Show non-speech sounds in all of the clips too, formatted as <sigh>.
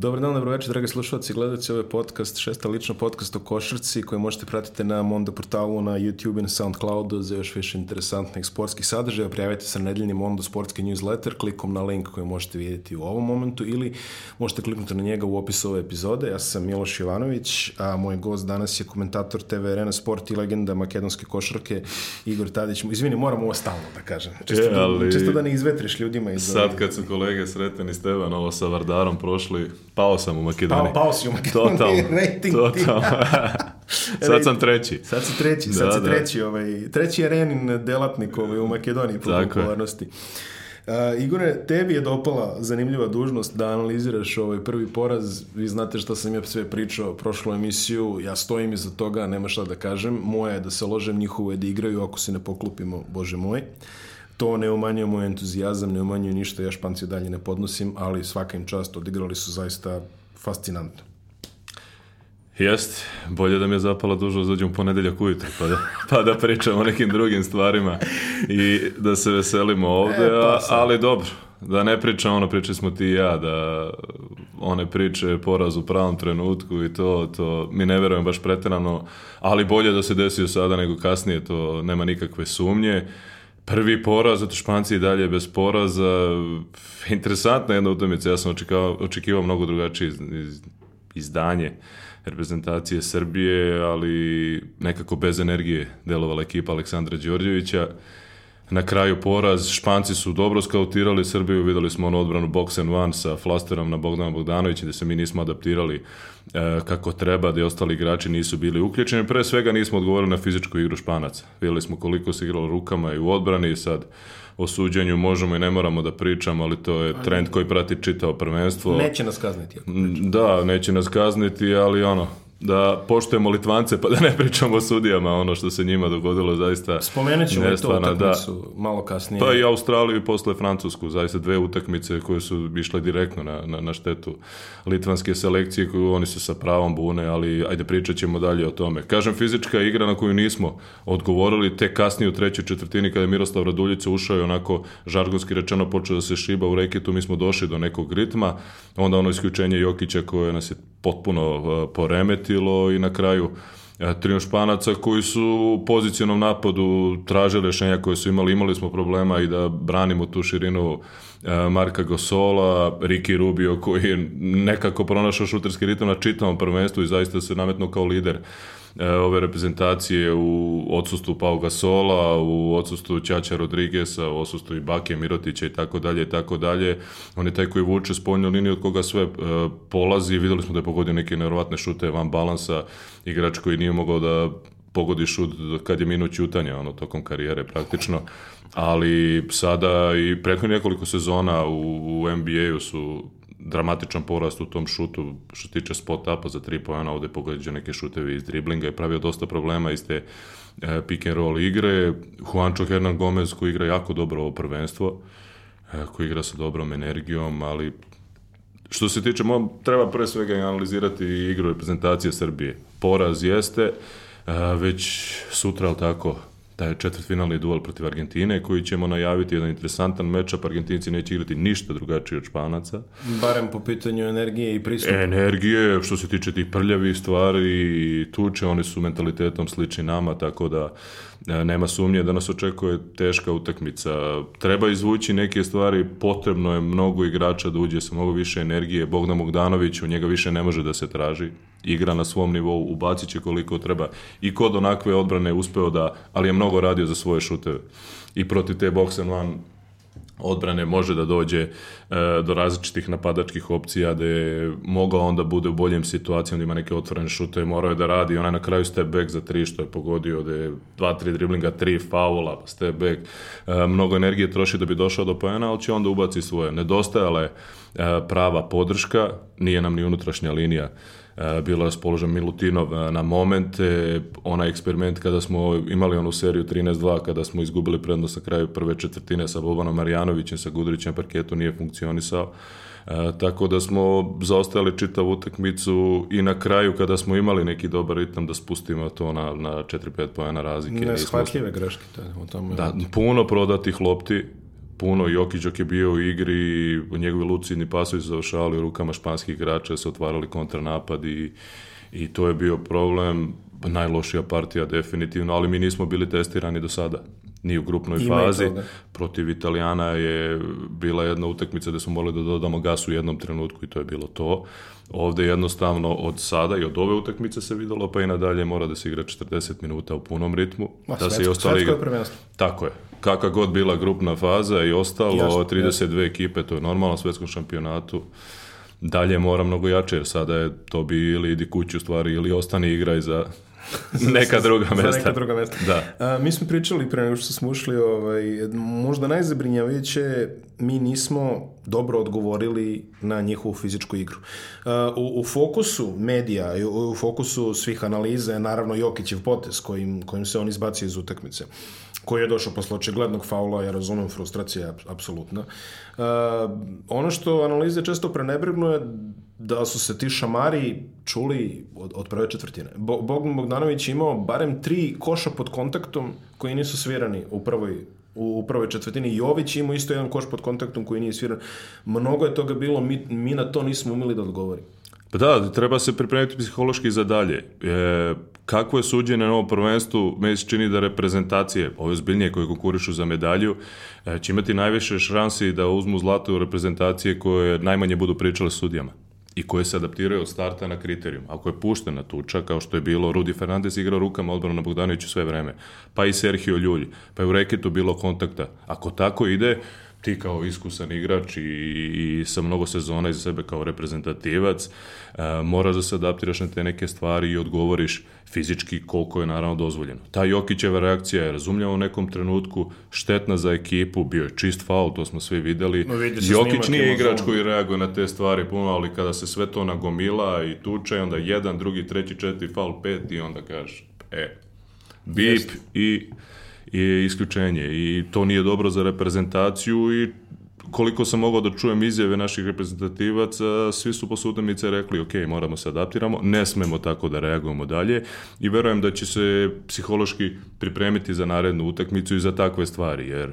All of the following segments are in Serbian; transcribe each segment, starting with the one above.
Dobar dan, dobro večer, dragi slušalci i gledalci. Ovo podcast, šesta lična podcast o košarci koji možete pratiti na Mondo portalu, na YouTube i na Soundcloudu za još više interesantnih sportskih sadržaja. Prijavite se na nedeljni Mondo sportski newsletter klikom na link koji možete vidjeti u ovom momentu ili možete kliknuti na njega u opisu ove epizode. Ja sam Miloš Jovanović, a moj gost danas je komentator TV Arena Sport i legenda makedonske košarke Igor Tadić. Izvini, moram ovo stalno da kažem. E, čisto, je, da- ali... da, čisto da ne izvetriš ljudima. Iz... Sad kad su kolege Sreten i Stevan ovo sa Vardarom prošli, Pao sam u Makedoniji. Pao, pao si u Makedoniji. Totalno. <laughs> Rating totalno. <laughs> Sad sam treći. Sad si treći, da, sad da, treći. Ovaj, treći je Renin delatnik ovaj, u Makedoniji po Tako popularnosti. Uh, Igore, tebi je dopala zanimljiva dužnost da analiziraš ovaj prvi poraz. Vi znate šta sam ja sve pričao prošlu emisiju, ja stojim iza toga, nema šta da kažem. Moja je da se ložem, njihovo je da igraju, ako se ne poklopimo, bože moj. Uh, to ne umanjuje moj entuzijazam, ne umanjuje ništa, ja Španciju dalje ne podnosim, ali svaka im čast, odigrali su zaista fascinantno. Jest, bolje da mi je zapala dužo da uđem ponedeljak ujutro, pa da, pa da pričamo o nekim drugim stvarima i da se veselimo ovde, e, pa ali dobro, da ne pričam ono, pričali smo ti i ja, da one priče poraz u pravom trenutku i to, to mi ne verujem baš preterano, ali bolje da se desio sada nego kasnije, to nema nikakve sumnje. Uh, prvi poraz, zato Španci i dalje bez poraza. Interesantna jedna utakmica, ja sam očekivao, očekivao mnogo drugačije iz, iz, izdanje reprezentacije Srbije, ali nekako bez energije delovala ekipa Aleksandra Đorđevića. Uh, na kraju poraz, Španci su dobro skautirali Srbiju, videli smo ono odbranu box and one sa flasterom na Bogdana Bogdanovića da se mi nismo adaptirali e, kako treba, da i ostali igrači nisu bili uključeni. Pre svega nismo odgovorili na fizičku igru Španaca. Videli smo koliko se igralo rukama i u odbrani i sad o suđenju možemo i ne moramo da pričamo, ali to je trend koji prati čitao prvenstvo. Neće nas kazniti. Da, neće nas kazniti, ali ono, da poštujemo Litvance, pa da ne pričamo o sudijama, ono što se njima dogodilo zaista Spomenut ćemo i to da. utakmicu da. malo kasnije. Pa i Australiju i posle Francusku, zaista dve utakmice koje su išle direktno na, na, na štetu litvanske selekcije koju oni su sa pravom bune, ali ajde pričat ćemo dalje o tome. Kažem, fizička igra na koju nismo odgovorili, te kasnije u trećoj četvrtini kada je Miroslav Raduljica ušao i onako žargonski rečeno počeo da se šiba u reketu, mi smo došli do nekog ritma, onda ono isključenje Jokića koje nas je potpuno eh, poremet osetilo i na kraju e, trio španaca koji su u pozicijnom napadu tražili rešenja koje su imali. Imali smo problema i da branimo tu širinu e, Marka Gosola, Riki Rubio koji je nekako pronašao šuterski ritam na čitavom prvenstvu i zaista se nametno kao lider uh, E, ove reprezentacije u odsustvu Pau Gasola, u odsustvu Ćaća Rodrigesa, u odsustvu i Bake Mirotića i tako dalje i tako dalje. On je taj koji vuče spoljnu liniju od koga sve e, polazi. Videli smo da je pogodio neke nevjerovatne šute van balansa, igrač koji nije mogao da pogodi šut kad je minut ćutanja, ono, tokom karijere praktično, ali sada i preko nekoliko sezona u, u NBA-u su dramatičan porast u tom šutu što se tiče spot-upa za 3 poena, ovde pogađa neke šuteve iz driblinga i pravio dosta problema iz te e, pick and roll igre. Juancho Hernan Gomez koji igra jako dobro ovo prvenstvo, e, koji igra sa dobrom energijom, ali što se tiče, mom, treba pre svega analizirati igru reprezentacije Srbije. Poraz jeste, e, već sutra, ali tako, da četvrtfinalni duel protiv Argentine koji ćemo najaviti jedan interesantan mečap. Argentinci neće igrati ništa drugačije od Španaca. Barem po pitanju energije i pristupa. Energije, što se tiče tih prljavih stvari i tuče, oni su mentalitetom slični nama, tako da E, nema sumnje da nas očekuje teška utakmica. Treba izvući neke stvari, potrebno je mnogo igrača da uđe sa mnogo više energije. Bogdan Bogdanović, u njega više ne može da se traži. Igra na svom nivou, ubacit će koliko treba. I kod onakve odbrane uspeo da, ali je mnogo radio za svoje šuteve. I protiv te box and one odbrane može da dođe e, do različitih napadačkih opcija da je mogao onda bude u boljem situaciji onda ima neke otvorene šute, morao je da radi onaj na kraju step back za tri što je pogodio da je dva, tri driblinga, tri faula pa step back, e, mnogo energije troši da bi došao do pojena, ali će onda ubaci svoje nedostajala je e, prava podrška, nije nam ni unutrašnja linija E, bilo je raspoložen Milutinov e, na momente, onaj eksperiment kada smo imali onu seriju 13-2, kada smo izgubili prednost na kraju prve četvrtine sa Bobanom Marjanovićem, sa Gudrićem parketu nije funkcionisao. E, tako da smo zaostali čitavu utakmicu i na kraju kada smo imali neki dobar ritam da spustimo to na, na 4-5 pojena razlike. Neshvatljive greške. Tada, tamo da, puno prodatih lopti, puno, Jokiđok je bio u igri i njegovi lucidni pasovi su završavali u rukama španskih igrača, su otvarali kontranapad i, i to je bio problem najlošija partija definitivno, ali mi nismo bili testirani do sada ni u grupnoj Ima fazi. Protiv Italijana je bila jedna utakmica da smo morali da dodamo gas u jednom trenutku i to je bilo to. Ovde jednostavno od sada i od ove utakmice se videlo, pa i nadalje mora da se igra 40 minuta u punom ritmu. Ma, da svetsko, se i ostali... Svetsko je prvenstvo. Tako je kakva god bila grupna faza i ostalo, jasno, 32 jasno. ekipe, to je normalno svetskom šampionatu. Dalje mora mnogo jače, jer sada je to bi ili idi kući u stvari, ili ostani igraj za <laughs> neka druga mesta. Za neka druga mesta. Da. A, mi smo pričali pre nego što smo ušli, ovaj, možda najzabrinjavajuće mi nismo dobro odgovorili na njihovu fizičku igru. U, u fokusu medija, u, u fokusu svih analiza je naravno Jokićev potes kojim, kojim se on izbacio iz utakmice koji je došao posle očiglednog faula, ja razumem frustracija, apsolutna. E, ono što analize često prenebregnu je da su se ti šamari čuli od, od prve četvrtine. Bo, Bogdan Bogdanović je imao barem tri koša pod kontaktom koji nisu svirani u prvoj u, u prvoj četvrtini. Jović imao isto jedan koš pod kontaktom koji nije sviran. Mnogo je toga bilo, mi, mi na to nismo umeli da odgovorimo. Pa da, treba se pripremiti psihološki za dalje. E, kako je suđenje na ovom prvenstvu, me se čini da reprezentacije, ove zbiljnije koje konkurišu za medalju, e, će imati najviše šansi da uzmu zlato u reprezentacije koje najmanje budu pričale sudijama i koje se adaptiraju od starta na kriterijum. Ako je puštena tuča, kao što je bilo, Rudi Fernandez igrao rukama odbrana na Bogdanoviću sve vreme, pa i Sergio Ljulj, pa je u reketu bilo kontakta. Ako tako ide, ti kao iskusan igrač i, i sa mnogo sezona iza sebe kao reprezentativac, e, moraš da se adaptiraš na te neke stvari i odgovoriš fizički koliko je naravno dozvoljeno. Ta Jokićeva reakcija je razumljava u nekom trenutku, štetna za ekipu, bio je čist faul, to smo svi videli. No, vidi Jokić nije igrač koji reaguje na te stvari puno, ali kada se sve to nagomila i tuče, onda jedan, drugi, treći, četiri, faul, pet i onda kažeš, e, bip Jeste. i je isključenje i to nije dobro za reprezentaciju i koliko sam mogao da čujem izjave naših reprezentativaca, svi su posle utakmice rekli, ok, moramo se adaptiramo, ne smemo tako da reagujemo dalje i verujem da će se psihološki pripremiti za narednu utakmicu i za takve stvari, jer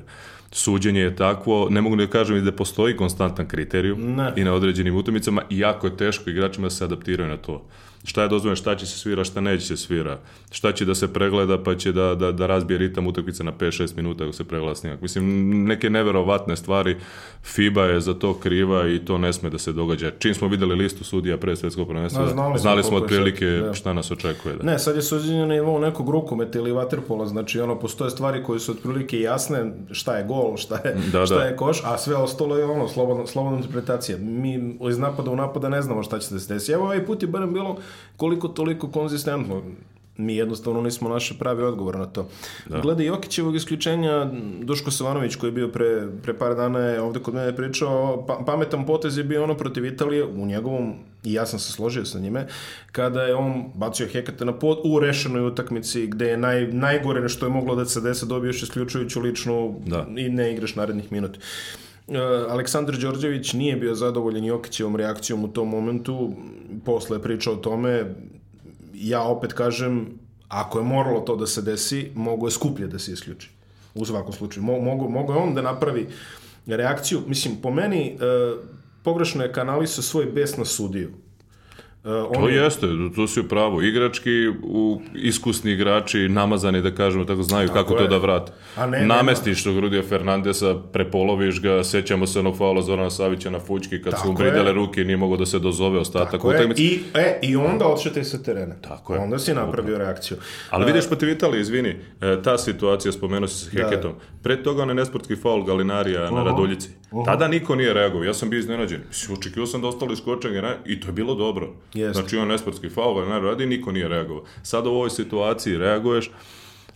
suđenje je takvo, ne mogu da kažem i da postoji konstantan kriterijum ne. i na određenim utakmicama i jako je teško igračima da se adaptiraju na to šta je dozvoljeno, šta će se svira, šta neće se svira, šta će da se pregleda pa će da, da, da razbije ritam utakmice na 5-6 minuta ako se pregleda snimak. Mislim, neke neverovatne stvari, FIBA je za to kriva i to ne sme da se događa. Čim smo videli listu sudija pre svetskog prvenstva, no, znali, znali smo otprilike da. šta nas očekuje. Da. Ne, sad je suđenje na nivou nekog rukometa ili vaterpola, znači ono, postoje stvari koje su otprilike jasne, šta je gol, šta je, da, šta da. je koš, a sve ostalo je ono, slobodna, slobodna interpretacija. Mi iz napada u napada ne znamo šta će se desiti. Evo ovaj put je barem bilo koliko toliko konzistentno mi jednostavno nismo naše pravi odgovor na to. Da. Glede Jokićevog isključenja, Duško Savanović koji je bio pre, pre par dana je ovde kod mene pričao, pa, pametan potez je bio ono protiv Italije u njegovom i ja sam se složio sa njime, kada je on bacio Hekata na pod u rešenoj utakmici gde je naj, najgore što je moglo da se desi dobiješ isključujuću ličnu da. i ne igraš narednih minuta. E, Aleksandar Đorđević nije bio zadovoljen Jokićevom reakcijom u tom momentu, posle je pričao o tome, ja opet kažem, ako je moralo to da se desi, mogo je skuplje da se isključi. U svakom slučaju. Mogo, mogo je on da napravi reakciju. Mislim, po meni, e, pogrešno je kanalisao svoj bes na sudiju. Uh, to je... jeste, to si pravo. Igrački, u, iskusni igrači, namazani da kažemo, tako znaju tako kako je. to da vrate. A ne, Namestiš nema. Rudija Fernandesa, prepoloviš ga, sećamo se onog faula Zorana Savića na fučki, kad tako su mu bridele ruke nije mogo da se dozove ostatak tako utakmice. I, e, I onda odšete sa terena. Tako je. Onda si napravio Upravo. reakciju. Ali uh, vidiš protiv Italije, izvini, e, ta situacija, spomenuo si sa Heketom. Da. da. Pre toga onaj nesportski faul Galinarija uh -huh. na Raduljici. Uh -huh. Tada niko nije reagovao, ja sam bio iznenađen. Očekio sam da ostalo iskočenje i to je bilo dobro. Jeste. Znači on nesportski faul, ne radi, niko nije reagovao. Sad u ovoj situaciji reaguješ,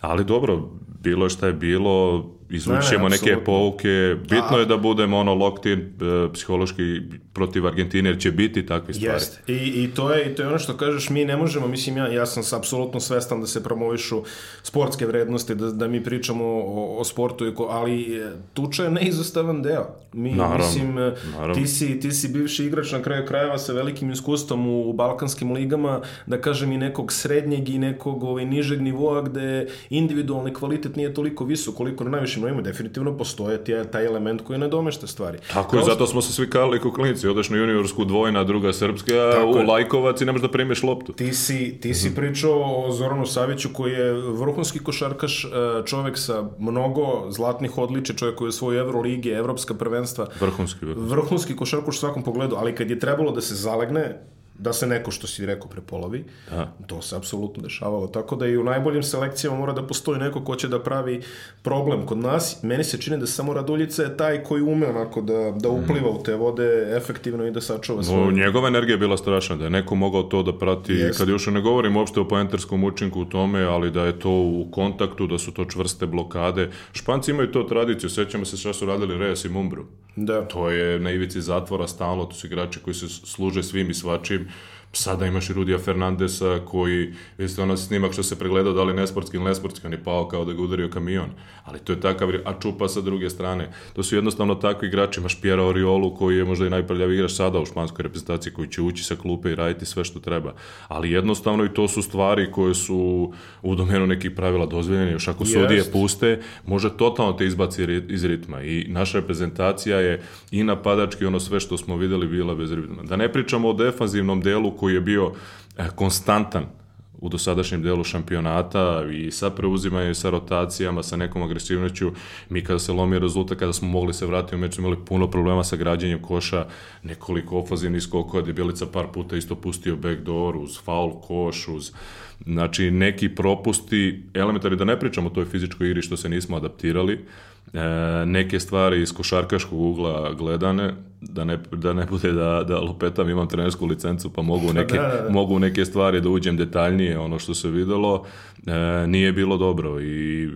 ali dobro, bilo je šta je bilo, izvućemo ne, ne, neke pouke. Bitno A, je da budemo ono locked in e, psihološki protiv Argentine, jer će biti takve stvari. Jest. I, i, to je, I to je ono što kažeš, mi ne možemo, mislim, ja, ja sam apsolutno svestan da se promovišu sportske vrednosti, da, da mi pričamo o, o sportu, ali e, tuča je neizostavan deo. Mi, naravno, mislim, e, naravno. Ti, si, ti si bivši igrač na kraju krajeva sa velikim iskustvom u, u balkanskim ligama, da kažem i nekog srednjeg i nekog ovaj, nižeg nivoa gde individualni kvalitet nije toliko visok koliko na najvišem načinu ima, definitivno postoje tija, taj element koji nadomešta stvari. Tako je, zato smo se svi kalili ko klinici, odeš na juniorsku dvojna, druga srpska, u je. lajkovac i nemaš da primiješ loptu. Ti si, ti si mhm. pričao o Zoranu Saviću koji je vrhunski košarkaš, e, čovek sa mnogo zlatnih odliče, čovek koji je svoj Evrolige, evropska prvenstva. Vrhunski, vrhunski. Vrhunski košarkaš u svakom pogledu, ali kad je trebalo da se zalegne, da se neko što si rekao prepolovi. Da. To se apsolutno dešavalo. Tako da i u najboljim selekcijama mora da postoji neko ko će da pravi problem kod nas. Meni se čini da samo Raduljica je taj koji ume onako da, da mhm. upliva u te vode efektivno i da sačuva svoje. O, njegova energija je bila strašna, da je neko mogao to da prati. Jeste. Kad još ne govorim uopšte o poenterskom učinku u tome, ali da je to u kontaktu, da su to čvrste blokade. Španci imaju to tradiciju, sećamo se šta su radili Reyes i Mumbru. Da. To je na ivici zatvora stalno, to su igrači koji se služe svim i svačim Sada imaš i Rudija Fernandesa koji, jeste ona snimak što se pregledao da li nesportski ili nesportski, on je pao kao da ga udario kamion. Ali to je takav, a čupa sa druge strane. To su jednostavno takvi igrači, imaš Piera Oriolu koji je možda i najprljavi igrač sada u španskoj reprezentaciji koji će ući sa klupe i raditi sve što treba. Ali jednostavno i to su stvari koje su u domenu nekih pravila dozvoljene. Još ako sudije puste, može totalno te izbaci iz ritma. I naša reprezentacija je i napadački ono sve što smo videli bila bez ritma. Da ne pričamo o defanzivnom delu koji je bio e, konstantan u dosadašnjem delu šampionata i sa preuzimanjem, sa rotacijama, sa nekom agresivnošću. Mi kada se lomi rezultat, kada smo mogli se vratiti u meč, imali puno problema sa građenjem koša, nekoliko ofazivnih skokova, debilica par puta isto pustio backdoor uz foul koš, uz znači neki propusti, elementari da ne pričamo o toj fizičkoj igri što se nismo adaptirali, e, neke stvari iz košarkaškog ugla gledane, da ne, da ne bude da, da lopetam, imam trenersku licencu pa mogu da, neke, da, da, da. mogu neke stvari da uđem detaljnije, ono što se videlo, e, nije bilo dobro i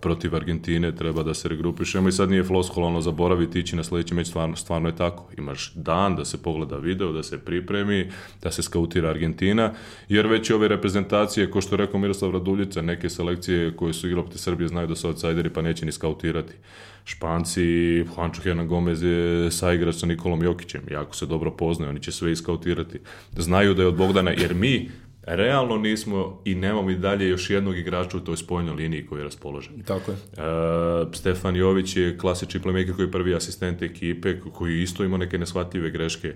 protiv Argentine treba da se regrupišemo i sad nije floskula ono zaboraviti ići na sledeći meč, stvarno, stvarno je tako. Imaš dan da se pogleda video, da se pripremi, da se skautira Argentina, jer već i ove reprezentacije, ko što rekao Miroslav Raduljica, neke selekcije koje su igrali protiv Srbije znaju da su outsideri pa neće ni skautirati. Španci, Juancho Hernan Gomez je saigrač sa Nikolom Jokićem, jako se dobro poznaju, oni će sve iskautirati. Znaju da je od Bogdana, jer mi realno nismo i nemamo i dalje još jednog igrača u toj spoljnoj liniji koji je raspoložen. Tako je. E, Stefan Jović je klasični playmaker koji je prvi asistent ekipe, koji isto ima neke nesvatljive greške e,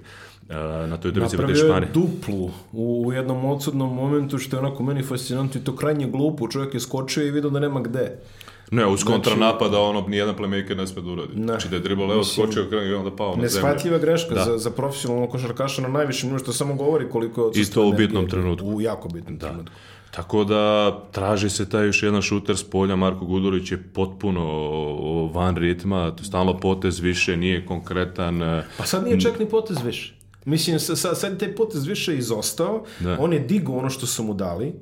na toj trbici protiv Španije. Napravio je duplu u jednom odsudnom momentu što je onako meni fascinantno i to krajnje glupo. Čovjek je skočio i vidio da nema gde. Ne, uz znači, kontranapada znači, ono nijedan playmaker ne sme da uradi. Ne. Znači da je dribble evo skočio krenu i onda pao na zemlju. Neshvatljiva greška da. za, za profesionalnog košarkaša na najvišem nivou što samo govori koliko je I to u bitnom trenutku. U jako bitnom da. trenutku. Tako da traži se taj još jedan šuter s polja, Marko Gudurić je potpuno van ritma, stalno potez više, nije konkretan. E, pa sad nije čak ni potez više. Mislim, sad, sad je taj potez više izostao, da. on je digao ono što su mu dali,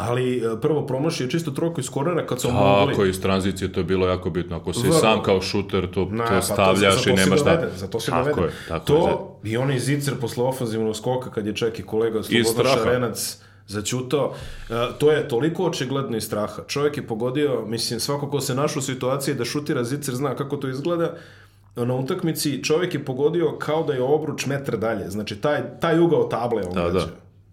ali e, prvo promašio čisto trojku iz kornera kad su mogli. Tako, iz tranzicije to je bilo jako bitno. Ako si Vrlo. sam kao šuter, to, Na, to pa stavljaš to, i nemaš šta. Za to se dovede. Je, tako to je. i onaj zicer posle ofanzivnog skoka kad je čeki kolega Slobodan Šarenac začutao. E, to je toliko očigledno iz straha. Čovjek je pogodio, mislim, svako ko se našao u situaciji da šutira zicer zna kako to izgleda na utakmici čovjek je pogodio kao da je obruč metar dalje. Znači, taj, taj ugao table on da, da.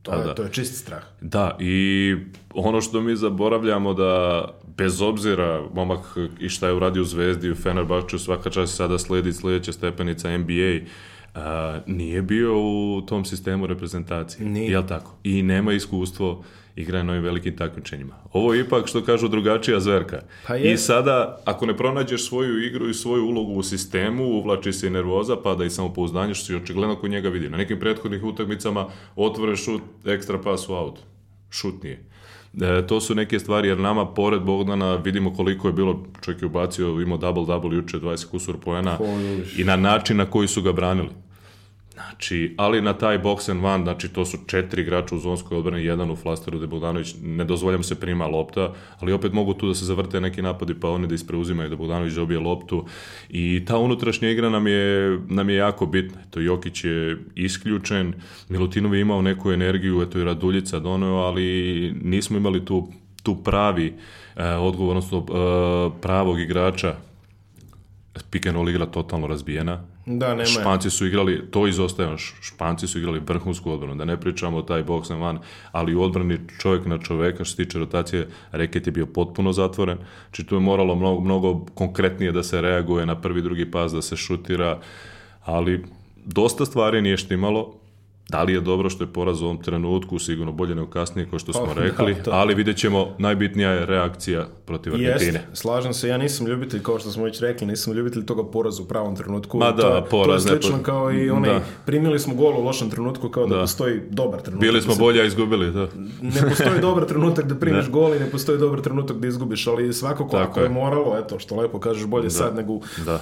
To, je, da. to je čist strah. Da, i ono što mi zaboravljamo da bez obzira momak i šta je uradio u Zvezdi, u Fenerbahču, svaka čast sada sledi sledeća stepenica NBA, a, nije bio u tom sistemu reprezentacije. Nije. Jel tako? I nema iskustvo igra na ovim velikim takmičenjima. Ovo je ipak, što kažu, drugačija zverka. Pa je. I sada, ako ne pronađeš svoju igru i svoju ulogu u sistemu, uvlači se i nervoza, pada i samopouzdanje, što si očigledno kod njega vidi. Na nekim prethodnih utakmicama otvore šut, ekstra pas u aut. Šut nije. E, to su neke stvari, jer nama, pored Bogdana, vidimo koliko je bilo, čovjek je ubacio, imao double-double juče, 20 kusur pojena, i na način na koji su ga branili. Znači, ali na taj box and one, znači to su četiri igrača u zonskoj odbrani, jedan u flasteru Debogdanović, ne dozvoljam se prima lopta, ali opet mogu tu da se zavrte neki napadi pa oni da ispreuzimaju Debogdanović da dobije loptu i ta unutrašnja igra nam je, nam je jako bitna. Eto, Jokić je isključen, Milutinov je imao neku energiju, eto i Raduljica doneo, ali nismo imali tu, tu pravi e, odgovor, e, pravog igrača pick and roll igra totalno razbijena, Da, nema. Španci su igrali, to izostaje, Španci su igrali vrhunsku odbranu, da ne pričamo taj box na van, ali u odbrani čovjek na čoveka što se tiče rotacije, reket je bio potpuno zatvoren, či znači, tu je moralo mnogo, mnogo konkretnije da se reaguje na prvi, drugi pas, da se šutira, ali dosta stvari nije štimalo, Da li je dobro što je poraz u ovom trenutku, sigurno bolje nego kasnije, kao što smo oh, rekli, da, ali vidjet ćemo, najbitnija je reakcija protiv Argentine. Jest, slažem se, ja nisam ljubitelj, kao što smo već rekli, nisam ljubitelj toga poraza u pravom trenutku. Ma da, to, poraz. To je slično ne... kao i onaj, da. primili smo gol u lošem trenutku kao da, da postoji dobar trenutak. Bili da smo bolji, a izgubili, da. ne postoji dobar trenutak da primiš da. gol i ne postoji dobar trenutak da izgubiš, ali svakako Tako ako je. je moralo, eto, što lepo kažeš, bolje sad nego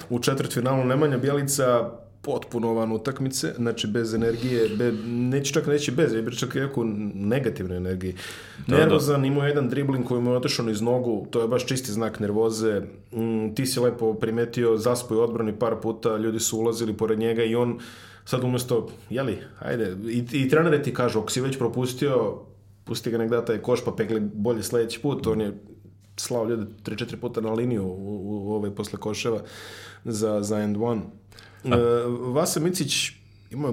u četvrtfinalu Nemanja Bjelica potpuno van utakmice, znači bez energije, be, neću čak neće bez, ja bih čak rekao negativne energije. Da, da. Nervozan, da. imao je jedan dribling koji mu je otešao iz nogu, to je baš čisti znak nervoze. Mm, ti si lepo primetio, zaspoj odbrani par puta, ljudi su ulazili pored njega i on sad umjesto, jeli, ajde, i, i trenere ti kažu, ako si već propustio, pusti ga negdje da taj koš pa pekli bolje sledeći put, on je slao ljude 3-4 puta na liniju u, u, u, u, ovaj posle koševa za, za end one. Da. E, Vasa Micić ima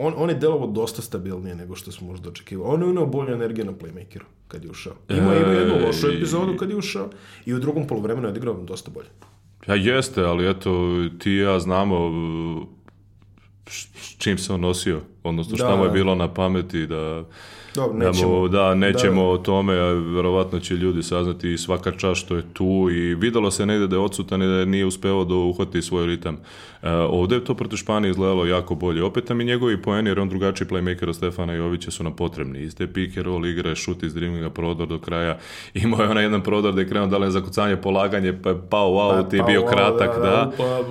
on, on je delovo dosta stabilnije nego što smo možda očekivali. On je unao bolju energiju na playmakeru kad je ušao. Ima, ima jednu lošu epizodu kad je ušao i u drugom polovremenu je odigrao dosta bolje. Ja jeste, ali eto, ti ja znamo uh, čim se on nosio, odnosno da, šta da. mu je da. bilo na pameti da Dobro, da nećemo. Da, mu, da nećemo da. o tome, verovatno će ljudi saznati svaka čast što je tu i videlo se negde da je odsutan i da nije uspeo da uhvati svoj ritam. Uh, ovde je to protiv Španije izgledalo jako bolje. Opet nam i njegovi poeni, jer on drugačiji playmaker od Stefana Jovića su nam potrebni. Iste pick and roll igre, šut iz driblinga, prodor do kraja. <laughs> Imao je onaj jedan prodor da je krenuo dale za kucanje, polaganje, pa je pao u aut pa, je bio kratak, da. da. da.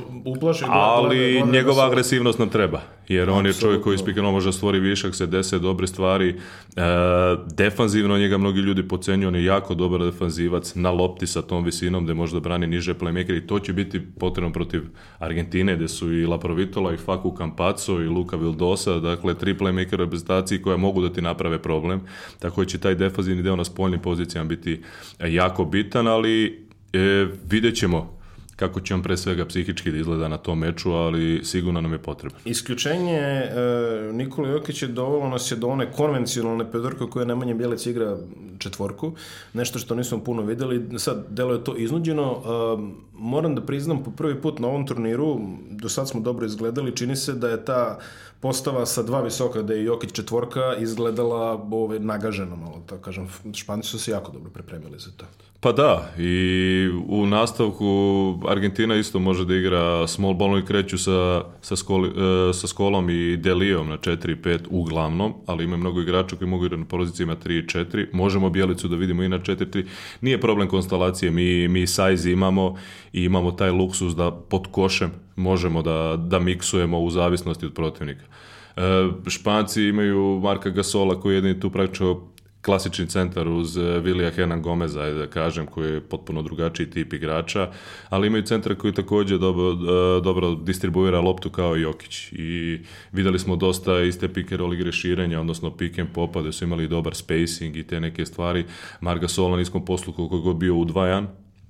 Pa Ali da, da, njegova agresivnost nam treba, jer on je čovjek koji iz pick može stvori višak, se dese dobre stvari, E, defanzivno njega mnogi ljudi pocenju, on je jako dobar defanzivac na lopti sa tom visinom gde možda brani niže playmaker i to će biti potrebno protiv Argentine gde su i Laprovitola i Faku Campaco i Luka Vildosa, dakle tri playmaker reprezentaciji koja mogu da ti naprave problem, tako će taj defanzivni deo na spoljnim pozicijama biti jako bitan, ali e, vidjet ćemo kako će on pre svega psihički da izgleda na tom meču, ali sigurno nam je potreban. Isključenje e, Nikola Jokić je dovelo nas je do one konvencionalne pedorke koje Nemanja Bjelec igra četvorku, nešto što nismo puno videli, sad delo je to iznuđeno, e, moram da priznam po prvi put na ovom turniru, do sad smo dobro izgledali, čini se da je ta postava sa dva visoka da je Jokić četvorka izgledala ove, nagaženo malo, tako da kažem. Španci su se jako dobro pripremili za to. Pa da, i u nastavku Argentina isto može da igra small ball i kreću sa, sa, skoli, e, sa skolom i delijom na 4 5 uglavnom, ali ima mnogo igrača koji mogu igrati na pozicijama 3 i 4. Možemo Bjelicu da vidimo i na 4 3. Nije problem konstalacije, mi, mi size imamo i imamo taj luksus da pod košem možemo da, da miksujemo u zavisnosti od protivnika. E, španci imaju Marka Gasola koji je jedini tu praktično klasični centar uz Vilija e, Henan Gomeza, da kažem, koji je potpuno drugačiji tip igrača, ali imaju centra koji takođe dobro, e, dobro distribuira loptu kao i Jokić. I videli smo dosta iste pick and roll igre širenja, odnosno pick and popa, da su imali dobar spacing i te neke stvari. Marga Sol na niskom poslu koliko je bio udvajan,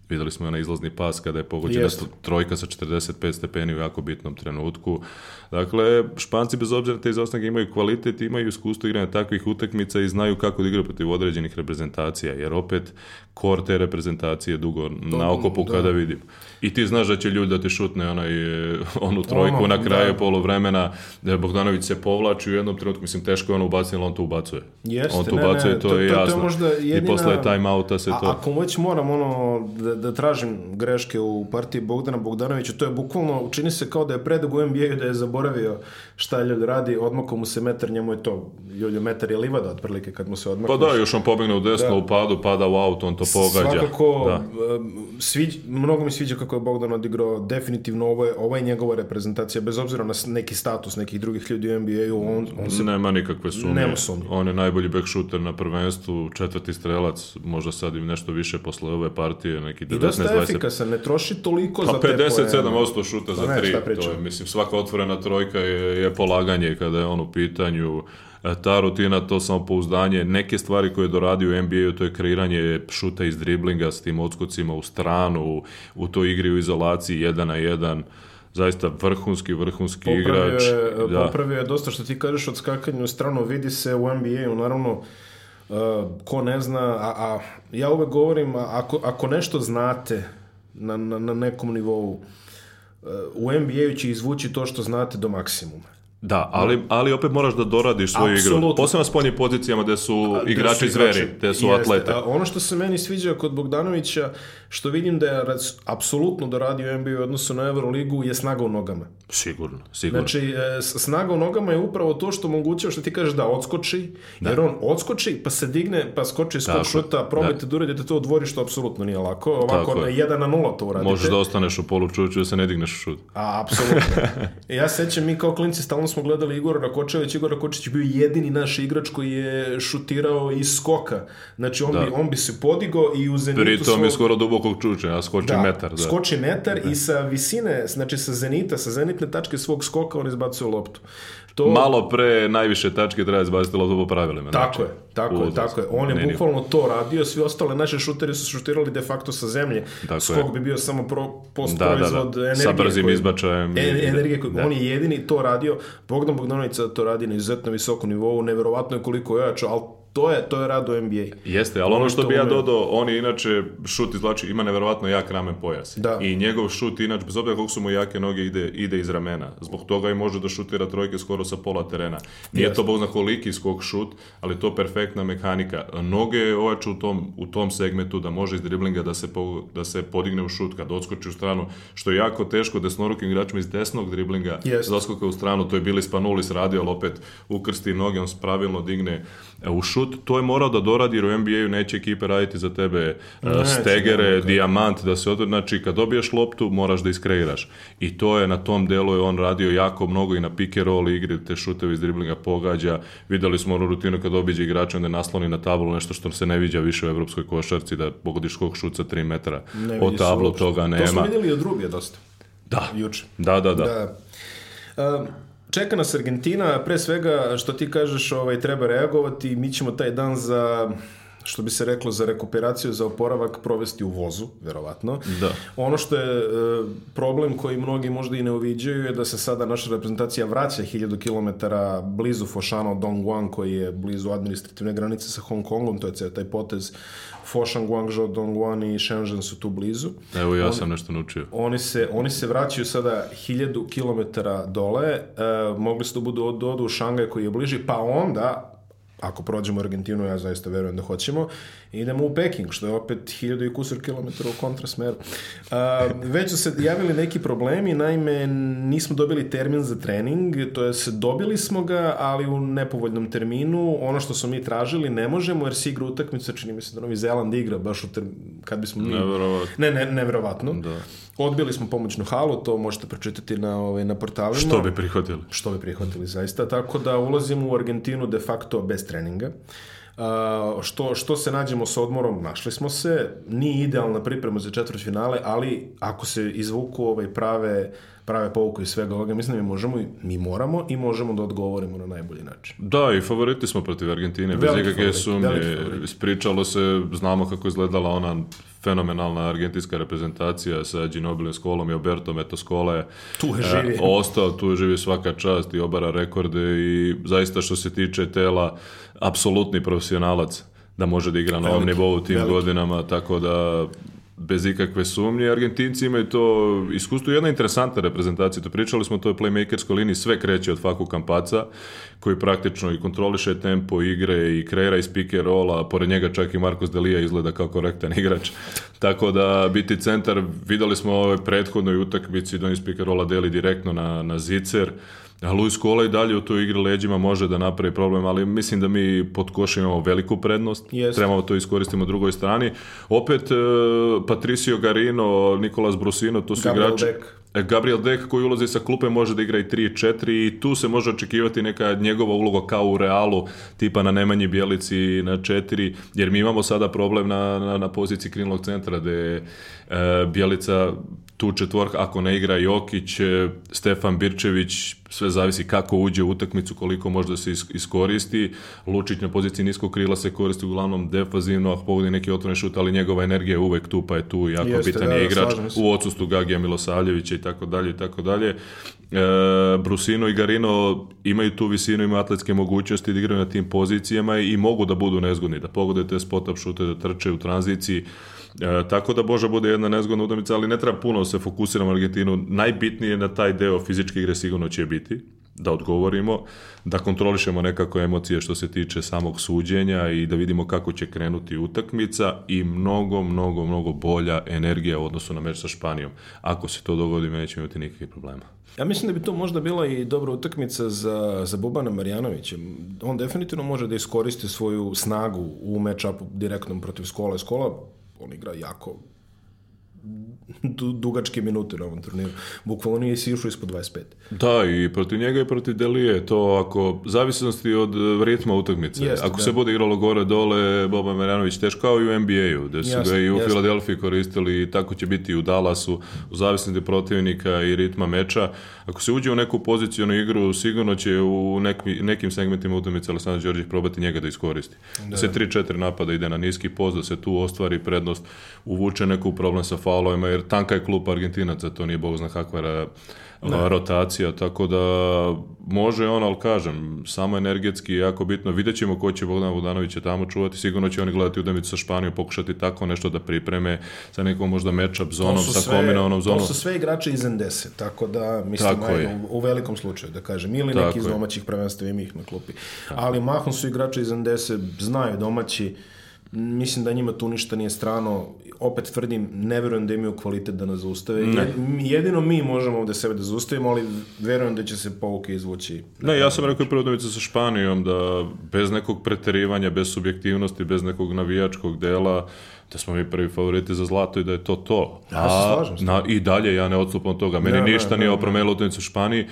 Videli smo na izlazni pas kada je pogođena Jeste. trojka sa 45 stepeni u jako bitnom trenutku. Dakle, Španci bez obzira na te izostanke imaju kvalitet, imaju iskustvo igranja takvih utakmica i znaju kako da igraju protiv određenih reprezentacija, jer opet kor te reprezentacije dugo na okupu da. kada vidim i ti znaš da će ljudi da ti šutne onaj, <laughs> onu trojku ono, na da. kraju da. polovremena, Bogdanović se povlači u jednom trenutku, mislim teško je ono ubaciti, ali on to ubacuje. Jeste, on to ne, ubacuje, ne, to, to, je to, jasno. To je možda jedina, I posle timeouta se to... A, ako već moram ono, da, da tražim greške u partiji Bogdana Bogdanovića, to je bukvalno, čini se kao da je predug u NBA-u da je zaboravio šta ljudi radi, odmako mu se metar, njemu je to, ljudi metar je livada otprilike kad mu se odmakneš. Pa da, još on pobegne u desno, da. u padu, pada u auto, on to pogađa. Svakako, da. sviđa, mnogo mi sviđa kako koje je Bogdan odigrao, definitivno ovo je, ovo je njegova reprezentacija, bez obzira na neki status nekih drugih ljudi u NBA-u. On, on se, nema nikakve sumnje. Nema sumnje. On je najbolji back shooter na prvenstvu, četvrti strelac, možda sad im nešto više posle ove partije, neki 19-20. I dosta efikasan, ne troši toliko pa, pa za 57% šuta za tri. To je, mislim, svaka otvorena trojka je, je polaganje kada je on u pitanju E, ta rutina, to samopouzdanje, neke stvari koje je doradio u NBA-u, to je kreiranje šuta iz driblinga s tim odskocima u stranu, u toj igri u izolaciji, jedan na jedan, zaista vrhunski, vrhunski popravio igrač. Je, da. Popravio je dosta što ti kažeš od skakanja u stranu, vidi se u NBA-u, naravno, Uh, ko ne zna, a, a ja uvek govorim, a, ako, ako nešto znate na, na, na nekom nivou, e, u NBA-u će izvući to što znate do maksimuma. Da, ali, da. ali opet moraš da doradiš svoju Absolutno. igru. Posebno na spoljnim pozicijama gde su igrači, igrači zveri, gde su atlete. ono što se meni sviđa kod Bogdanovića što vidim da je apsolutno doradio da NBA u odnosu na Euroligu je snaga u nogama. Sigurno, sigurno. Znači, e, snaga u nogama je upravo to što omogućava što ti kažeš da odskoči, da. on odskoči pa se digne, pa skoči skok šuta, da. probajte da, da to odvori što apsolutno nije lako. Ovako, Tako 1 na 0 to uradite. Možeš da ostaneš u polu čujuću da se ne digneš u šut. A, apsolutno. ja sećam, mi kao klinci stalno smo gledali Igora Rakočević. Igor Rakočević je bio jedini naš igrač koji je šutirao iz skoka. Znači, on, da. bi, on bi se podigao i u Zenitu Pritom svog... je skoro dubo dubokog čuča, a skoči da, metar. Da, skoči metar da. i sa visine, znači sa zenita, sa zenitne tačke svog skoka on izbacuje loptu. To... Malo pre najviše tačke treba izbaciti loptu po pravilima. Tako znači, je, tako je, tako je. On je bukvalno to radio, svi ostale naše šuteri su šutirali de facto sa zemlje. Tako Skok je. bi bio samo pro, post da, proizvod da, da. energije. Sa brzim koji, izbačajem. En, energije koji, da. On je jedini to radio. Bogdan Bogdanovica to radi na izuzetno visokom nivou, neverovatno je koliko je ojačao, ali to je, to je rad u NBA. Jeste, ali ono, što bi ja dodao, on je inače šut izvlači, ima neverovatno jak ramen pojas. Da. I njegov šut, inače, bez obzira koliko su mu jake noge, ide, ide iz ramena. Zbog toga i može da šutira trojke skoro sa pola terena. Nije Jeste. to bog zna koliki skok šut, ali to perfektna mehanika. Noge je ovač u tom, u tom segmentu da može iz driblinga da se, po, da se podigne u šut kad odskoči u stranu, što je jako teško desnorukim igračima iz desnog driblinga da zaskoka u stranu, to je bili Spanulis radio, ali opet ukrsti noge, on pravilno digne E, u šut, to je morao da doradi jer u NBA-u neće ekipe raditi za tebe e, ne, stegere, ne, dijamant, da se odr... Znači, kad dobiješ loptu, moraš da iskreiraš. I to je na tom delu je on radio jako mnogo i na pick and roll igri, te šuteve iz driblinga pogađa. Videli smo onu rutinu kad obiđe igrača, onda nasloni na tablu nešto što se ne viđa više u evropskoj košarci, da pogodiš kog šut 3 metra. Ne Od tablu toga nema. To smo vidjeli od druge dosta. Da. Juče. Da, da, da. da. Um, Čeka nas Argentina, pre svega što ti kažeš ovaj, treba reagovati, mi ćemo taj dan za što bi se reklo za rekuperaciju, za oporavak, provesti u vozu, verovatno. Da. Ono što je e, problem koji mnogi možda i ne uviđaju je da se sada naša reprezentacija vraća 1000 km blizu Foshana Dongguan koji je blizu administrativne granice sa Hong Kongom, to je ceo taj potez Fošan, Guangzhou, Dongguan i Shenzhen su tu blizu. Evo ja oni, sam nešto naučio. Oni se, oni se vraćaju sada 1000 km dole, e, mogli su da budu od, da odu u Šangaj koji je bliži, pa onda Ako prođemo Argentinu, ja zaista verujem da hoćemo idemo u Peking, što je opet hiljada i kusur kilometara u kontrasmeru. A, već su se javili neki problemi, naime nismo dobili termin za trening, to je se dobili smo ga, ali u nepovoljnom terminu, ono što smo mi tražili ne možemo, jer si igra utakmica, čini mi se da Novi Zeland igra baš u term... kad bismo mi... Neverovatno. Ne, ne, neverovatno. Da. Odbili smo pomoćnu halu, to možete pročitati na, ovaj, na portalima. Što bi prihvatili. Što bi prihvatili, zaista. Tako da ulazimo u Argentinu de facto bez treninga. Uh, što, što se nađemo sa odmorom, našli smo se, nije idealna priprema za četvrt finale, ali ako se izvuku ovaj prave, prave pouke i svega ovoga, mislim da mi možemo i mi moramo i možemo da odgovorimo na najbolji način. Da, i favoriti smo protiv Argentine, veliki bez ikakve mi Ispričalo se, znamo kako izgledala ona fenomenalna argentinska reprezentacija sa Ginobilijem Skolom i Oberto Metoskole. Tu je živi. E, ostao, tu je živi svaka čast i obara rekorde i zaista što se tiče tela, apsolutni profesionalac da može da igra na ovom nivou tim veliki. godinama, tako da bez ikakve sumnje. Argentinci imaju to iskustvo. Jedna interesantna reprezentacija, to pričali smo, to je playmakerskoj liniji, sve kreće od Faku Kampaca, koji praktično i kontroliše tempo igre i kreira iz pick and rolla, a pored njega čak i Marcos Delija izgleda kao korektan igrač. <laughs> Tako da biti centar, videli smo ove prethodnoj utakmici, da iz pick and rolla deli direktno na, na Zicer, A Luis Kola i dalje u toj igri leđima može da napravi problem, ali mislim da mi pod košem imamo veliku prednost. Yes. Trebamo to iskoristimo drugoj strani. Opet e, Patricio Garino, Nikolas Brusino, to su Gabriel igrači... Dek. E, Gabriel Dek koji ulazi sa klupe može da igra i 3-4 i tu se može očekivati neka njegova uloga kao u Realu, tipa na Nemanji Bjelici na 4, jer mi imamo sada problem na, na, na poziciji krilnog centra da je e, Bjelica tu četvorka, ako ne igra Jokić, e, Stefan Birčević, sve zavisi kako uđe u utakmicu, koliko može da se iskoristi. Lučić na poziciji niskog krila se koristi uglavnom defazivno, ako pogodi neki otvoreni šut, ali njegova energija je uvek tu, pa je tu jako Jeste, bitan da, je da, igrač. U odsustu Gagija Milosavljevića i tako dalje i tako dalje. E, Brusino i Garino imaju tu visinu, imaju atletske mogućnosti da igraju na tim pozicijama i, i mogu da budu nezgodni, da pogode te spot-up šute, da trče u tranziciji. E, tako da Boža bude jedna nezgodna utakmica, ali ne treba puno se fokusiramo na Argentinu. Najbitnije na taj deo fizičke igre sigurno će biti da odgovorimo, da kontrolišemo nekako emocije što se tiče samog suđenja i da vidimo kako će krenuti utakmica i mnogo, mnogo, mnogo bolja energija u odnosu na meč sa Španijom. Ako se to dogodi, nećemo imati nikakvih problema. Ja mislim da bi to možda bila i dobra utakmica za, za Bobana Marjanovića. On definitivno može da iskoristi svoju snagu u meč upu direktnom protiv Skola. Skola on igra jako dugačke minute na ovom turniru. Bukvalno nije si išao ispod 25. Da, i protiv njega i protiv Delije to ako, zavisnosti od e, ritma utakmice. Jeste, ako da. se bude igralo gore dole, Boba Merjanović teško kao i u NBA-u, gde su ga i u Filadelfiji koristili i tako će biti i u Dallasu, u zavisnosti protivnika i ritma meča. Ako se uđe u neku pozicijonu igru, sigurno će u nekim, nekim segmentima utakmice Aleksandar Đorđić probati njega da iskoristi. Da. da se 3-4 da. napada ide na niski poz, da se tu ostvari prednost, uvuče neku problem sa falovima, jer tanka je klub Argentinaca, to nije bog zna kakva ne. rotacija, tako da može on, ali kažem, samo energetski je jako bitno. Vidjet ćemo ko će Bogdan Vodanovića tamo čuvati, sigurno će oni gledati udamicu sa Španijom, pokušati tako nešto da pripreme sa nekom možda matchup zonom, sa sve, kombinovanom zonom. To su sve igrače iz NDS, tako da mislim tako ajde, u, u, velikom slučaju da kažem, ili tako neki iz domaćih prvenstva ima ih na klupi. Tako. Ali mahom su igrače iz NDS, znaju domaći, Mislim da njima tu ništa nije strano. Opet tvrdim, ne verujem da imaju kvalitet da nas zaustave. Ne. Jedino mi možemo ovde sebe da zaustavimo, ali verujem da će se pouke izvući. Ne, ja sam rekao i prvo sa Španijom, da bez nekog preterivanja, bez subjektivnosti, bez nekog navijačkog dela, uh, da smo mi prvi favoriti za zlato i da je to to. Ja se slažem. Što... Na, I dalje ja ne odstupam od toga. Meni ne, ništa ne, nije opromelo utakmicu u Španiji.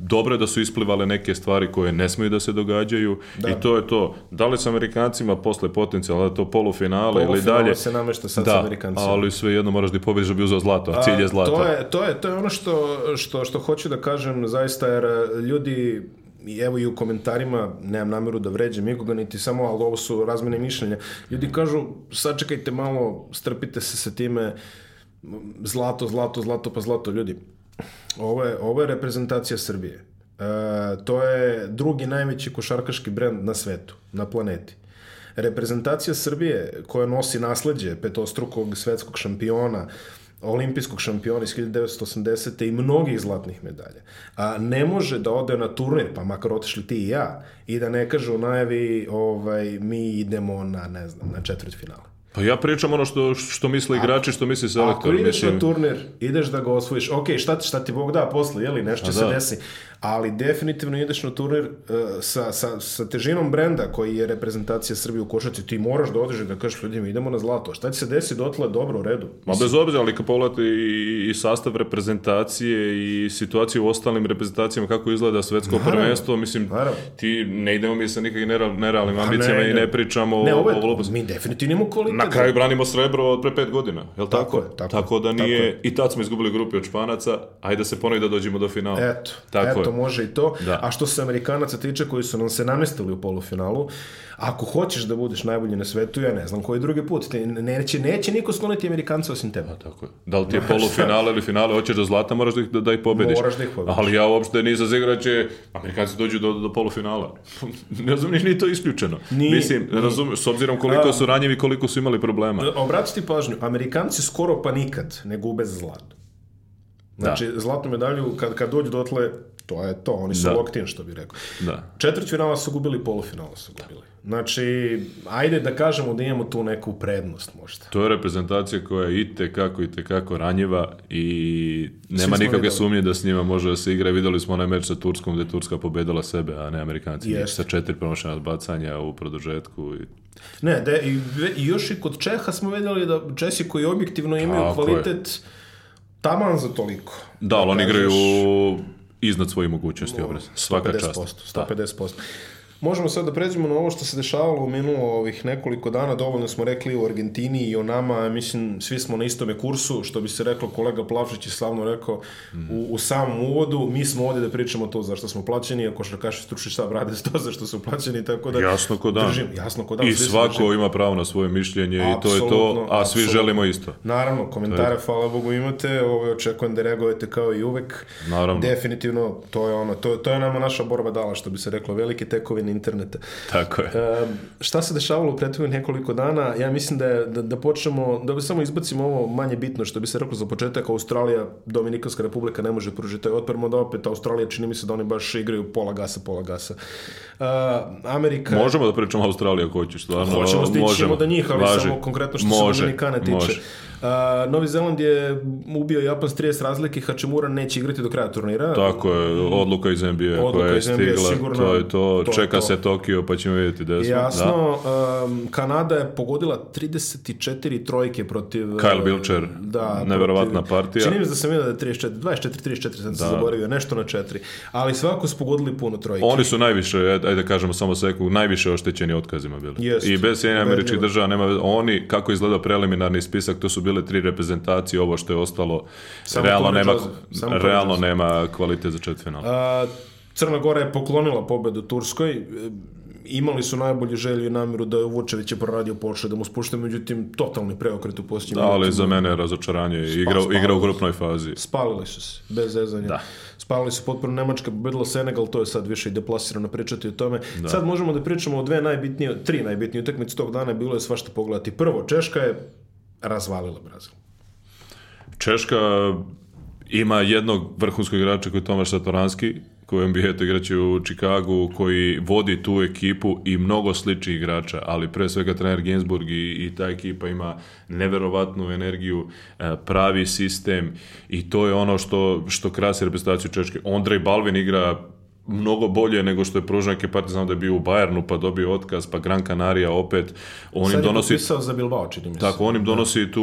Dobro je da su isplivale neke stvari koje ne smiju da se događaju da. i to je to. Da li su Amerikancima posle potencijalno da to polufinale, ili dalje. se namešta sad da, sa Amerikancima. Ali sve jedno moraš da pobediš da bi uzeo zlato, a pa, cilj je zlato. To je, to je, to je ono što, što, što hoću da kažem zaista jer ljudi i evo i u komentarima, nemam nameru da vređem nikoga, niti samo, ali ovo su razmene mišljenja. Ljudi kažu, sačekajte malo, strpite se sa time, zlato, zlato, zlato, pa zlato, ljudi. Ovo je, ovo je reprezentacija Srbije. E, to je drugi najveći košarkaški brend na svetu, na planeti. Reprezentacija Srbije koja nosi nasledđe petostrukog svetskog šampiona, olimpijskog šampiona iz 1980. i mnogih zlatnih medalja. A ne može da ode na turnir, pa makar otišli ti i ja, i da ne kaže u najavi ovaj, mi idemo na, ne znam, na četvrt finale. Pa ja pričam ono što, što misle igrači, što misle selektor. Ako ideš mislim... na turnir, ideš da ga osvojiš, ok, šta, šta ti Bog da posle, jeli, nešto će da. se desi ali definitivno ideš na turnir uh, sa, sa, sa težinom brenda koji je reprezentacija Srbije u košarci, ti moraš da odeš da kažeš ljudima idemo na zlato, šta će se desiti dotle dobro u redu? Ma bez obzira, ali kad pogledate i, i sastav reprezentacije i situaciju u ostalim reprezentacijama kako izgleda svetsko naravno, prvenstvo, mislim naravno. ti ne idemo mi sa nikakvim nerealnim pa ambicijama ne, i ne pričamo ne, ovo, je, ovo, mi definitivno imamo kvalitet. Na da- kraju branimo srebro od pre pet godina, je li tako? Tako, je, tako, tako da nije, tako i tad smo izgubili grupi od Španaca, ajde se ponovi da dođemo do finala. Eto, tako eto, je to može i to. Da. A što se Amerikanaca tiče koji su nam se namestili u polufinalu, ako hoćeš da budeš najbolji na svetu, ja ne znam koji drugi put. Te neće, neće niko skloniti Amerikanca osim tebe. Da, tako je. Da li ti je polufinale ili finale, hoćeš do da zlata, moraš da ih, da, da ih pobediš. Moraš da ih pobediš. Ali ja uopšte nisam zigrao da će Amerikanci dođu do, do polufinala. <laughs> ne znam, ni to isključeno. Ni, Mislim, ni. razumiješ, s obzirom koliko su ranjivi koliko su imali problema. E, Obratiti pažnju, Amerikanci skoro pa nikad ne gube zlato. Da. Znači, da. zlatnu medalju, kad, kad dođu dotle, to je to, oni su da. locked in, što bih rekao. Da. Četvrt finala su gubili, polufinala su gubili. Znači, ajde da kažemo da imamo tu neku prednost možda. To je reprezentacija koja je i tekako i tekako ranjiva i nema nikakve videli. sumnje da s njima može da se igra. Videli smo onaj meč sa Turskom gde Turska pobedala sebe, a ne Amerikanci. Yes. Sa četiri promašena bacanja u produžetku i Ne, de, da, i, i još i kod Čeha smo videli da Česi koji objektivno imaju Tako kvalitet je. taman za toliko. Da, ali oni da, igraju iznad svoje mogućnosti obraz. Svaka 150%, čast. 150%. Da. Možemo sad da pređemo na ovo što se dešavalo u minulo ovih nekoliko dana, dovoljno smo rekli u Argentini i o nama, mislim, svi smo na istome kursu, što bi se reklo, kolega Plavšić je slavno rekao u, u samom uvodu, mi smo ovde da pričamo to zašto smo plaćeni, ako šarkaši stručni štab rade to zašto su plaćeni, tako da... Jasno ko da. Držim, jasno ko da. I svako znači... ima pravo na svoje mišljenje i to je to, a svi absolutno. želimo isto. Naravno, komentare, hvala Bogu, imate, ovo očekujem da reagujete kao i uvek. Naravno. Definitivno, to je ono, to, to je nama naša borba dala, što bi se reklo, velike tekovine putem interneta. Tako je. E, šta se dešavalo u prethodnih nekoliko dana? Ja mislim da, je, da, da počnemo, da bi samo izbacimo ovo manje bitno, što bi se reklo za početak, Australija, Dominikanska republika ne može pružiti taj otpor, da opet Australija čini mi se da oni baš igraju pola gasa, pola gasa. E, Amerika... Možemo da pričamo Australija ako hoćeš, stvarno. Hoćemo stići, možemo. da njih, ali Važi. samo konkretno što može, se Dominikane tiče. Može. A, Novi Zeland je ubio Japan s 30 razlike, Hačemura neće igrati do kraja turnira. Tako je, odluka iz NBA odluka koja je stigla, sigurno, to je to, to čeka to. se Tokio pa ćemo vidjeti gdje smo. Jasno, da. Um, Kanada je pogodila 34 trojke protiv... Kyle Bilcher, da, neverovatna partija. Čini mi se da sam vidio da je 34, 24-34, sad da. se zaboravio, nešto na 4. Ali svako su pogodili puno trojke. Oni su najviše, ajde da kažemo samo seku, najviše oštećeni otkazima bili. Jest, I bez Sjedinja američkih država nema... Oni, kako izgleda preliminarni spisak, to su bile tri reprezentacije, ovo što je ostalo, samo realno, nema, samo realno nema kvalitet za četvrtfinal. Crna Gora je poklonila pobedu Turskoj, e, imali su najbolju želju i namjeru da je Vučevića proradio Porsche, da mu spušte, međutim, totalni preokret u posljednjim da, ali za mene je razočaranje, igra, Spa, igra u grupnoj fazi. Spalili su se, bez zezanja. Da. Spalili su potpuno Nemačka, pobedila Senegal, to je sad više i deplasirano pričati o tome. Da. Sad možemo da pričamo o dve najbitnije, tri najbitnije utakmice tog dana, bilo je svašta pogledati. Prvo, Češka je razvalila Brazil. Češka ima jednog vrhunskog igrača koji je Tomaš Satoranski, koji je NBA igrači u Čikagu, koji vodi tu ekipu i mnogo sličnih igrača, ali pre svega trener Ginsburg i, i ta ekipa ima neverovatnu energiju, e, pravi sistem i to je ono što, što krasi reprezentaciju Češke. Ondrej Balvin igra mnogo bolje nego što je pružao neki partij, znam da je bio u Bayernu, pa dobio otkaz, pa Gran Canaria opet. On Sad im donosi, za Bilbao, čini mi se. Tako, on im da. donosi tu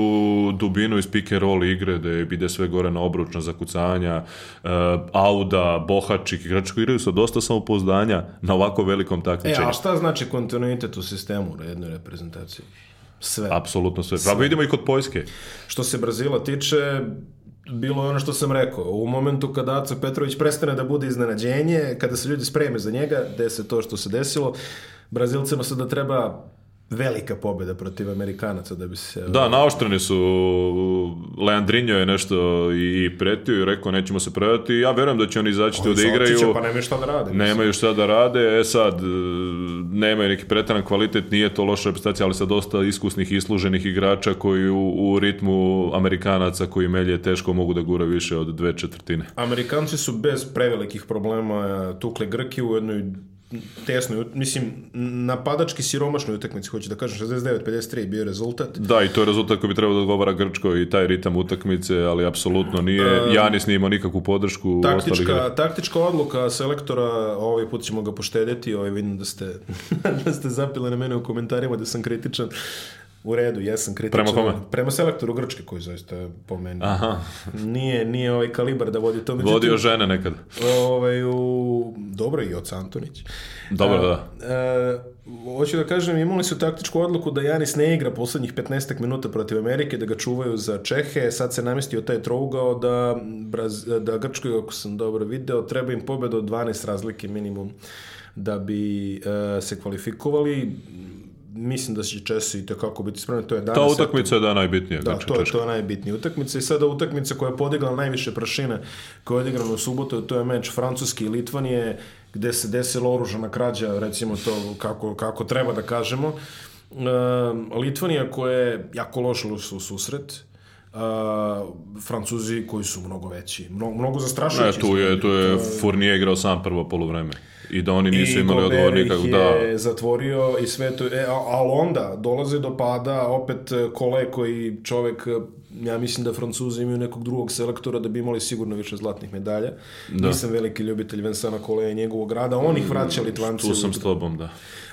dubinu iz pick and roll igre, da je bide sve gore na obručna zakucanja, uh, Auda, Bohačik, igrački igraju sa dosta samopouzdanja na ovako velikom takmičenju. E, a šta znači kontinuitet u sistemu u jednoj reprezentaciji? Sve. Apsolutno sve. sve. Pa vidimo i kod Poljske. Što se Brazila tiče, bilo je ono što sam rekao. U momentu kada Aco Petrović prestane da bude iznenađenje, kada se ljudi spreme za njega, desi to što se desilo, Brazilcima sada treba velika pobeda protiv Amerikanaca da bi se... Da, naoštreni su, uh, Leandrinho je nešto i pretio i rekao nećemo se predati ja verujem da će oni izaći tu da igraju. će, pa nemaju šta da rade. Nemaju šta da rade, e sad, uh, nemaju neki pretaran kvalitet, nije to loša reprezentacija, ali sa dosta iskusnih i isluženih igrača koji u, u, ritmu Amerikanaca koji melje teško mogu da gura više od dve četvrtine. Amerikanci su bez prevelikih problema e, tukle Grki u jednoj tesnoj, mislim, napadački siromašnoj utakmici, hoće da kažem, 69-53 bio rezultat. Da, i to je rezultat koji bi trebao da odgovara Grčkoj i taj ritam utakmice, ali apsolutno nije. Janis nije imao nikakvu podršku. Taktička, ostalih... taktička odluka selektora, ovaj put ćemo ga poštedeti, ovaj vidim da ste, <laughs> da ste zapili na mene u komentarima da sam kritičan. U redu, ja sam kritičan. Prema kome? Prema selektoru Grčke koji zaista po Aha. Nije, nije ovaj kalibar da vodi to. Međutim, Vodio žene nekad. Ovaj, u... Dobro i Oca Antonić. Dobro, a, da. A, hoću da kažem, imali su taktičku odluku da Janis ne igra poslednjih 15 minuta protiv Amerike, da ga čuvaju za Čehe, sad se namestio taj trougao da, Braz, da Grčkoj, ako sam dobro video, treba im pobeda od 12 razlike minimum da bi uh, se kvalifikovali mislim da će Česi i tekako biti spremni. To je danas, Ta utakmica je da najbitnija. Da, znači, to je, to je najbitnija utakmica. I sada utakmica koja je podigla najviše prašine koja je odigrana u subotu, to je meč Francuske i Litvanije gde se desila oružana krađa, recimo to kako, kako treba da kažemo. Ehm, Litvanija koja je jako loša u susret, uh, Francuzi koji su mnogo veći. Mnogo, mnogo zastrašujući. Ne, tu je, tu je Fournier igrao sam prvo polovreme i da oni nisu imali odgovor nikako. Da. zatvorio i sve to. E, ali onda dolaze do pada opet e, kole koji čovek e, ja mislim da Francuzi imaju nekog drugog selektora da bi imali sigurno više zlatnih medalja. Da. Nisam veliki ljubitelj Vensana Koleja i njegovog rada. On ih vraća mm, Litvanci. Tu sam s tobom, da.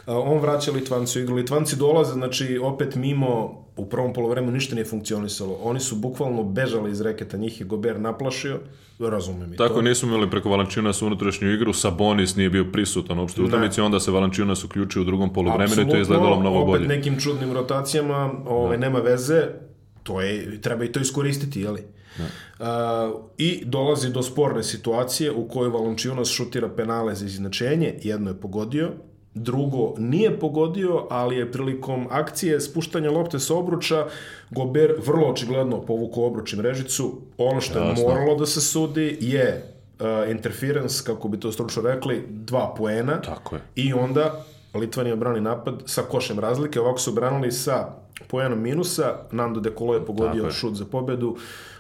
On vraća Litvanci u igru. Litvanci dolaze, znači, opet mimo u prvom polovremenu ništa nije funkcionisalo. Oni su bukvalno bežali iz reketa, njih je Gober naplašio, razumijem i to. Tako nisu imali preko Valančunas unutrašnju igru, Sabonis nije bio prisutan uopšte u utakmici, onda se Valančunas uključio u drugom polovremenu i to je izgledalo mnogo opet bolje. Opet nekim čudnim rotacijama, ove, ovaj, da. nema veze, to je, treba i to iskoristiti, jeli? Da. Uh, I dolazi do sporne situacije u kojoj Valančunas šutira penale za izjednačenje, jedno je pogodio, drugo nije pogodio, ali je prilikom akcije spuštanja lopte sa obruča Gober vrlo očigledno povukao obruč i mrežicu. Ono što je Jasno. moralo da se sudi je uh, interference, kako bi to stručno rekli, dva poena. Tako je. I onda Litvanija brani napad sa košem razlike, ovako su branili sa poenom minusa, Nando Dekolo je pogodio šut za pobedu,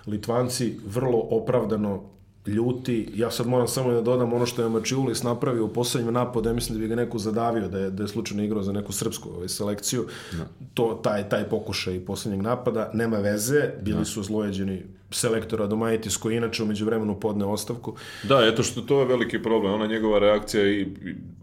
Litvanci vrlo opravdano ljuti. Ja sad moram samo da dodam ono što je Mačiulis napravio u poslednjem napadu, ja mislim da bi ga neko zadavio da je, da je slučajno igrao za neku srpsku ovaj, selekciju. No. Da. To, taj, taj pokušaj poslednjeg napada, nema veze, bili no. Da. su zlojeđeni selektora Domaitis koji inače umeđu vremenu podne ostavku. Da, eto što to je veliki problem, ona njegova reakcija i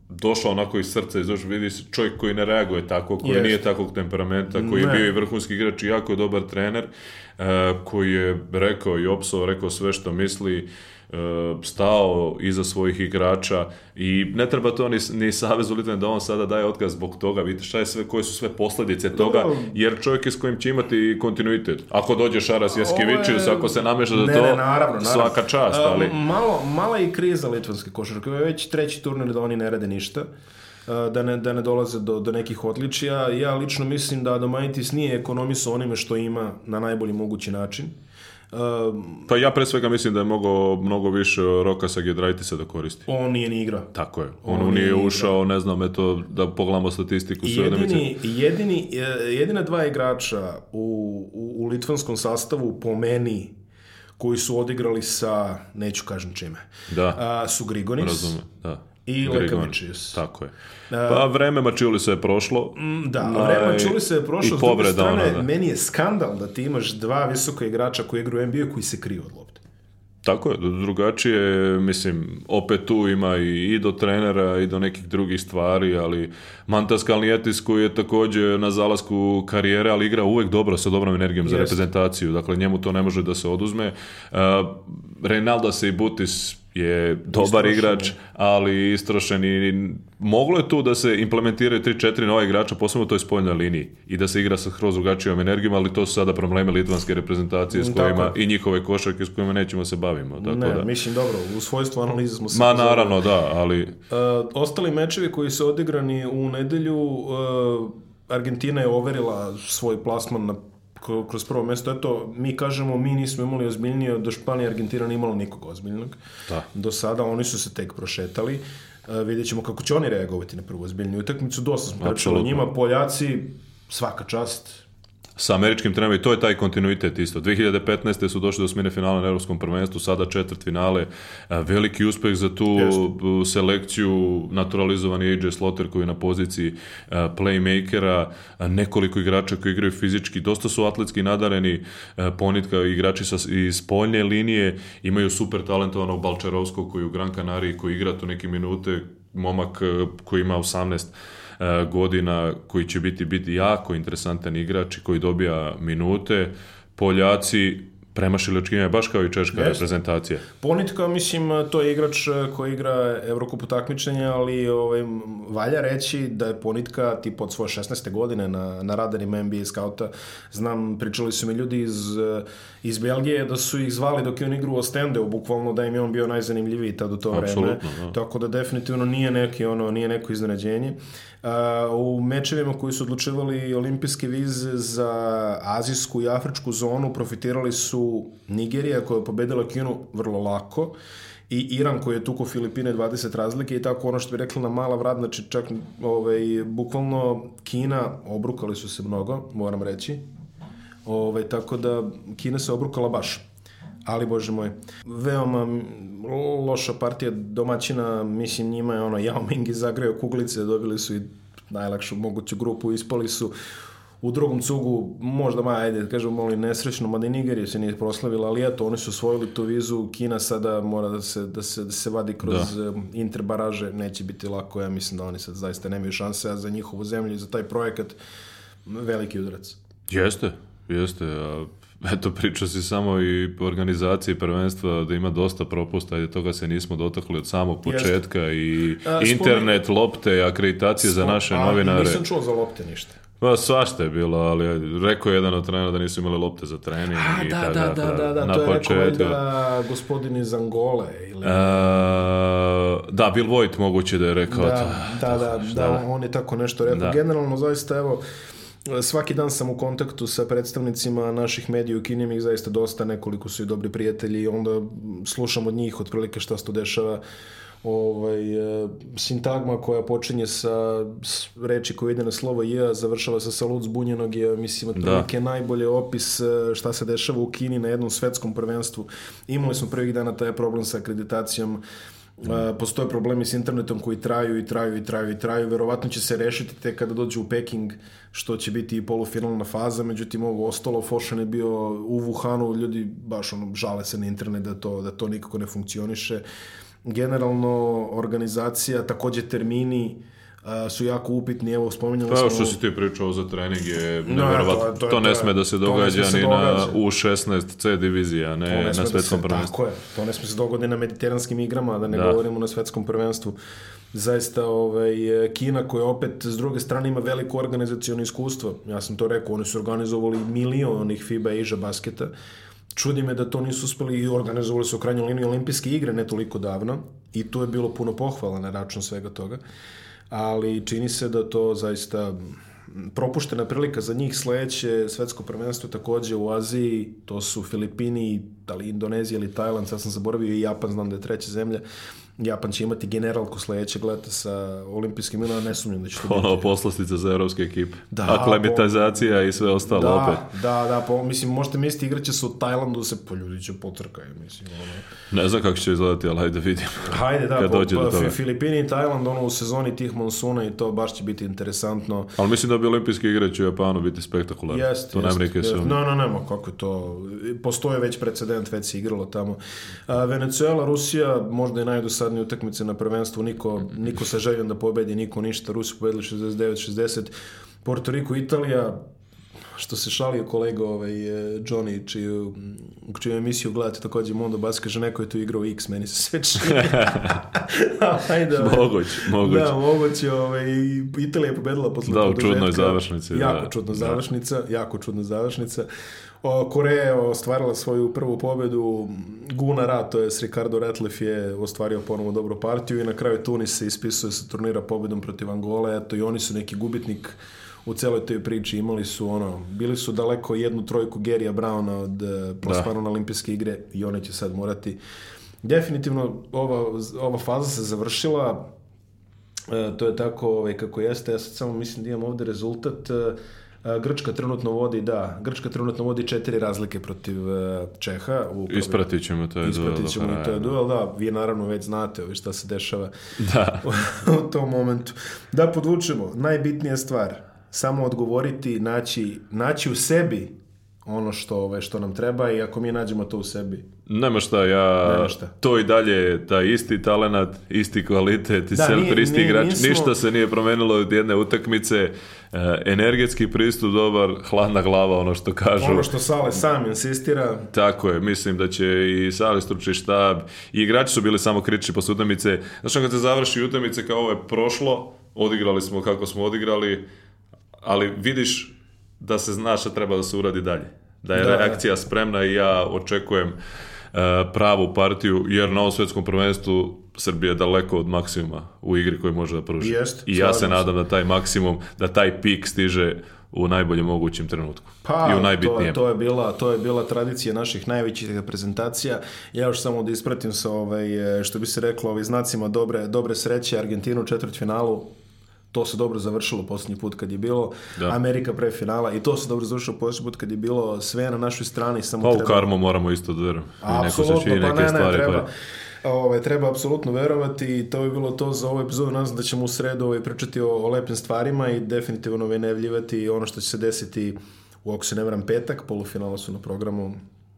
došla onako iz srca, iz duše, vidiš čovjek koji ne reaguje tako, koji Jest. nije takvog temperamenta, koji ne. je bio i vrhunski igrač i jako je dobar trener, uh, koji je rekao i opsao, rekao sve što misli, uh, E, stao iza svojih igrača i ne treba to ni, ni Savezu Ulitan da on sada daje otkaz zbog toga, vidite šta je sve, koje su sve posljedice da, toga, da. jer čovjek je s kojim će imati kontinuitet. Ako dođe Šaras Jaskevičius, ako se nameša za ne, to, ne, naravno, svaka čast. E, ali... Malo, mala i kriza litvanske košarke, već treći turnir da oni ne rade ništa e, da ne, da ne dolaze do, do nekih odličija. Ja lično mislim da Domaitis nije ekonomisao onime što ima na najbolji mogući način. Um, pa ja pre svega mislim da je mogao mnogo više Roka sa Gedraitisa da koristi. On nije ni igra. Tako je. On, on nije, ušao, igra. ne znam, eto, da pogledamo statistiku. Jedini, jedini, e, jedina dva igrača u, u, u litvanskom sastavu po meni koji su odigrali sa, neću kažem čime, da. A, su Grigonis. Razumem, da i Lekavičius. Tako je. Da. Pa vreme Mačiulisa je prošlo. Mm, da, na, vreme Mačiulisa je prošlo. I povreda S strane, ona, da. meni je skandal da ti imaš dva visoka igrača koji igraju u NBA koji se kriju od lopte. Tako je, drugačije, mislim, opet tu ima i, i do trenera i do nekih drugih stvari, ali Mantas Kalnijetis koji je takođe na zalasku karijere, ali igra uvek dobro sa dobrom energijom Jest. za reprezentaciju, dakle njemu to ne može da se oduzme. Uh, Reinalda se i Butis je dobar istrošen. igrač, ali istrošen i moglo je tu da se implementiraju 3-4 nova igrača, posebno u toj spoljnoj liniji i da se igra sa hroz drugačijom energijom, ali to su sada probleme litvanske reprezentacije s mm, kojima tako. i njihove košarke s kojima nećemo se bavimo. Tako ne, da. mislim dobro, u svojstvu analize smo se... Ma naravno, da, ali... E, ostali mečevi koji su odigrani u nedelju, e, Argentina je overila svoj plasman na kroz prvo mesto, eto, mi kažemo mi nismo imali ozbiljnije, do Španije Argentina nije imala nikog ozbiljnog. Da. Do sada oni su se tek prošetali. E, vidjet ćemo kako će oni reagovati na prvu ozbiljnu utakmicu. Dosta smo pričali o njima. Poljaci, svaka čast, sa američkim trenerom i to je taj kontinuitet isto. 2015. su došli do smine finala na Europskom prvenstvu, sada četvrt finale. E, veliki uspeh za tu Jeste. E, selekciju, naturalizovani AJ Slotter koji je na poziciji e, playmakera, nekoliko igrača koji igraju fizički, dosta su atletski nadareni, ponitka igrači sa, iz poljne linije, imaju super talentovanog Balčarovskog koji u Gran Canariji koji igra tu neke minute, momak koji ima 18 Eh, godina koji će biti biti jako interesantan igrač i koji dobija minute. Poljaci premašili očekivanja, baš kao i češka yes. reprezentacija. Ponitka, mislim, to je igrač eh, koji igra Evrokup utakmičenja, ali ovaj, valja reći da je Ponitka tip od svoje 16. godine na, na radarima NBA skauta. Znam, pričali su mi ljudi iz, eh, iz Belgije da su ih zvali dok je on igrao u Ostendeu, bukvalno da im je on bio najzanimljiviji tad u to Absolutno, vreme. Da. Tako da definitivno nije neki ono, nije neko iznenađenje. Uh, u mečevima koji su odlučivali olimpijske vize za azijsku i afričku zonu profitirali su Nigerija koja je pobedila Kinu vrlo lako i Iran koji je tuko Filipine 20 razlike i tako ono što bi rekla na mala vrat, znači čak ovaj, bukvalno Kina, obrukali su se mnogo, moram reći, ovaj, tako da Kina se obrukala baš ali bože moj, veoma loša partija domaćina, mislim njima je ono Yao Ming izagreo kuglice, dobili su i najlakšu moguću grupu, ispali su u drugom cugu, možda ma, ajde, da kažemo, ali nesrećno, mada i Nigerija se nije proslavila, ali eto, oni su osvojili tu vizu, Kina sada mora da se, da se, da se vadi kroz da. interbaraže, neće biti lako, ja mislim da oni sad zaista nemaju šanse, a za njihovu zemlju i za taj projekat veliki udarac. Jeste, jeste, a eto, priča si samo i organizaciji prvenstva da ima dosta propusta, ajde, toga se nismo dotakli od samog početka Jeste. i a, internet, spomenu. lopte, akreditacije Spom... za naše a, novinare. Nisam čuo za lopte ništa. Pa svašta je bilo, ali rekao je jedan od trenera da nisu imali lopte za trening. A, i da, tada, da, da, pa, da, da, na to je rekao da gospodin iz Angole. Ili... E, da, Bill Voigt moguće da je rekao da, to. Da, da, da, da, on je tako nešto rekao. Da. Generalno, zaista, evo, Svaki dan sam u kontaktu sa predstavnicima naših medija u Kini, mi ih zaista dosta, nekoliko su i dobri prijatelji i onda slušam od njih otprilike šta se to dešava ovaj, e, sintagma koja počinje sa reči koja ide na slovo J, završava sa lud zbunjenog je, mislim, otprilike da. najbolje opis e, šta se dešava u Kini na jednom svetskom prvenstvu. Imali smo prvih dana taj problem sa akreditacijom Uh, postoje problemi s internetom koji traju i traju i traju i traju. Verovatno će se rešiti te kada dođe u Peking, što će biti i polufinalna faza. Međutim, ovo ostalo, Fošan je bio u Wuhanu, ljudi baš ono, žale se na internet da to, da to nikako ne funkcioniše. Uh, generalno organizacija, takođe termini uh, su jako upitni, evo spominjali pa, smo... Pa što si ti pričao za trening je da, nevjerovatno, no, to, to, to, ne sme da se događa da ni na U16C divizija, ne, ne na da svetskom da prvenstvu. Tako je, to ne sme se dogoditi na mediteranskim igrama, da ne da. govorimo na svetskom prvenstvu zaista ovaj, Kina koja opet s druge strane ima veliko organizacijono iskustvo. Ja sam to rekao, oni su organizovali milion onih FIBA Asia basketa. Čudi me da to nisu uspeli i organizovali su u krajnjoj liniji olimpijske igre ne toliko davno i tu je bilo puno pohvala na račun svega toga, ali čini se da to zaista propuštena prilika za njih sledeće svetsko prvenstvo takođe u Aziji, to su Filipini, da li Indonezija ili Tajland, sad sam zaboravio i Japan, znam da je treća zemlja, Japan će imati generalku sledećeg leta sa olimpijskim igrama, ne sumnjam da će to ono, <laughs> biti. poslastica za evropske ekipe. Da, Aklemitazacija po... i sve ostalo da, opet. Da, da, po, mislim, možete misliti, igraće se u Tajlandu, se po ljudi će potrkaju, mislim. Ono. Ne znam kako će izgledati, ali hajde vidimo. <laughs> Hajde, da, Kad po, dođe pa, do toga. Filipini i Tajland, ono, u sezoni tih monsuna i to baš će biti interesantno. Ali mislim da bi olimpijske igre u Japanu biti spektakularne. Jest, to jest, jest. Su... No, no, nema, kako to. Postoje već precedent, već se igralo tamo. A, Venezuela, Rusija, možda je najdosadnije zadnje utakmice na prvenstvu, niko, niko sa željom da pobedi, niko ništa, Rusi pobedili 69-60, Porto Riko, Italija, što se šalio kolega ovaj, eh, Johnny, čiju, mm, čiju emisiju gledate takođe Mondo Basket, že neko je tu igrao X, meni se sve čini. <laughs> Ajde, ovaj. Moguć, moguć. Da, moguć je, ovaj, Italija je pobedila posle da, u čudnoj završnici. Jako da, čudna da. završnica, jako čudna završnica. Koreja ostvarila svoju prvu pobjedu, Gunara, to je Ricardo Retlef je ostvario ponovo dobru partiju i na kraju Tunis se ispisuje sa turnira pobedom protiv Angole, eto i oni su neki gubitnik u celoj toj priči imali su ono, bili su daleko jednu trojku Gerija Browna od eh, da. plasmana na olimpijske igre i one će sad morati. Definitivno ova, ova faza se završila, e, to je tako ovaj, kako jeste, ja sad samo mislim da imam ovde rezultat, e, E, Grčka trenutno vodi, da, Grčka trenutno vodi četiri razlike protiv e, Čeha. U Ispratit ćemo to je Ispratit ćemo duel, i to je duel, da. da. Vi naravno već znate ovi šta se dešava <laughs> da. <laughs> u tom momentu. Da podvučemo, najbitnija stvar, samo odgovoriti, naći, naći u sebi ono što, ovaj, što nam treba i ako mi nađemo to u sebi. Nema šta, ja Nema šta. to i dalje, taj isti talenat, isti kvalitet, da, isti igrač, nismo... ništa se nije promenilo od jedne utakmice. Eh, energetski pristup dobar, hladna glava, ono što kažu. Ono što Sale sam insistira. Tako je, mislim da će i Sale stručni štab, i igrači su bili samo kritični posle utakmice. Znaš, kad se završi utakmice kao ovo je prošlo, odigrali smo kako smo odigrali, ali vidiš da se zna šta treba da se uradi dalje. Da je da, da. reakcija spremna i ja očekujem eh, pravu partiju, jer na ovom svjetskom prvenstvu Srbija je daleko od maksimuma u igri koju može da pruži. Jest, I ja se nadam da taj maksimum, da taj pik stiže u najboljem mogućem trenutku. Pa, I u najbitnijem. To, to, je bila, to je bila tradicija naših najvećih prezentacija. Ja još samo da ispratim sa ovaj, što bi se reklo ovaj, znacima dobre, dobre sreće Argentinu u četvrtfinalu to se dobro završilo posljednji put kad je bilo da. Amerika pre finala i to se dobro završilo posljednji put kad je bilo sve na našoj strani samo pa u treba... karmu moramo isto da verujemo apsolutno pa ne, ne, pa treba, Pa... Ove, treba apsolutno verovati i to bi bilo to za ovu epizodu. Nadam da ćemo u sredu ovaj, pričati o, o lepim stvarima i definitivno ovaj, ono što će se desiti u, ako se ne varam, petak. Polufinala su na programu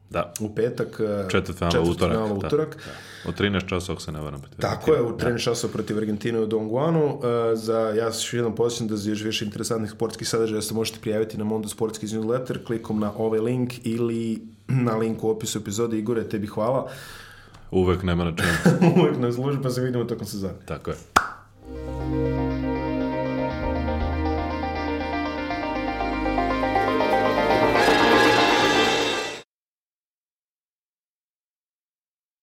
da. U petak. E, Četvrtfinala utorak. Finala, da. utorak. Da, da. U 13 časa, ako se ne varam. Tako je, u 13 da. časa protiv Argentine u Donguanu. Uh, za, ja se još jednom posjećam da za još više interesantnih sportskih sadržaja se možete prijaviti na Mondo Sportski newsletter klikom na ovaj link ili na link u opisu epizode. Igore, tebi hvala. Uvek nema na čemu. <laughs> Uvek na službi, pa se vidimo tokom sezone. Tako je.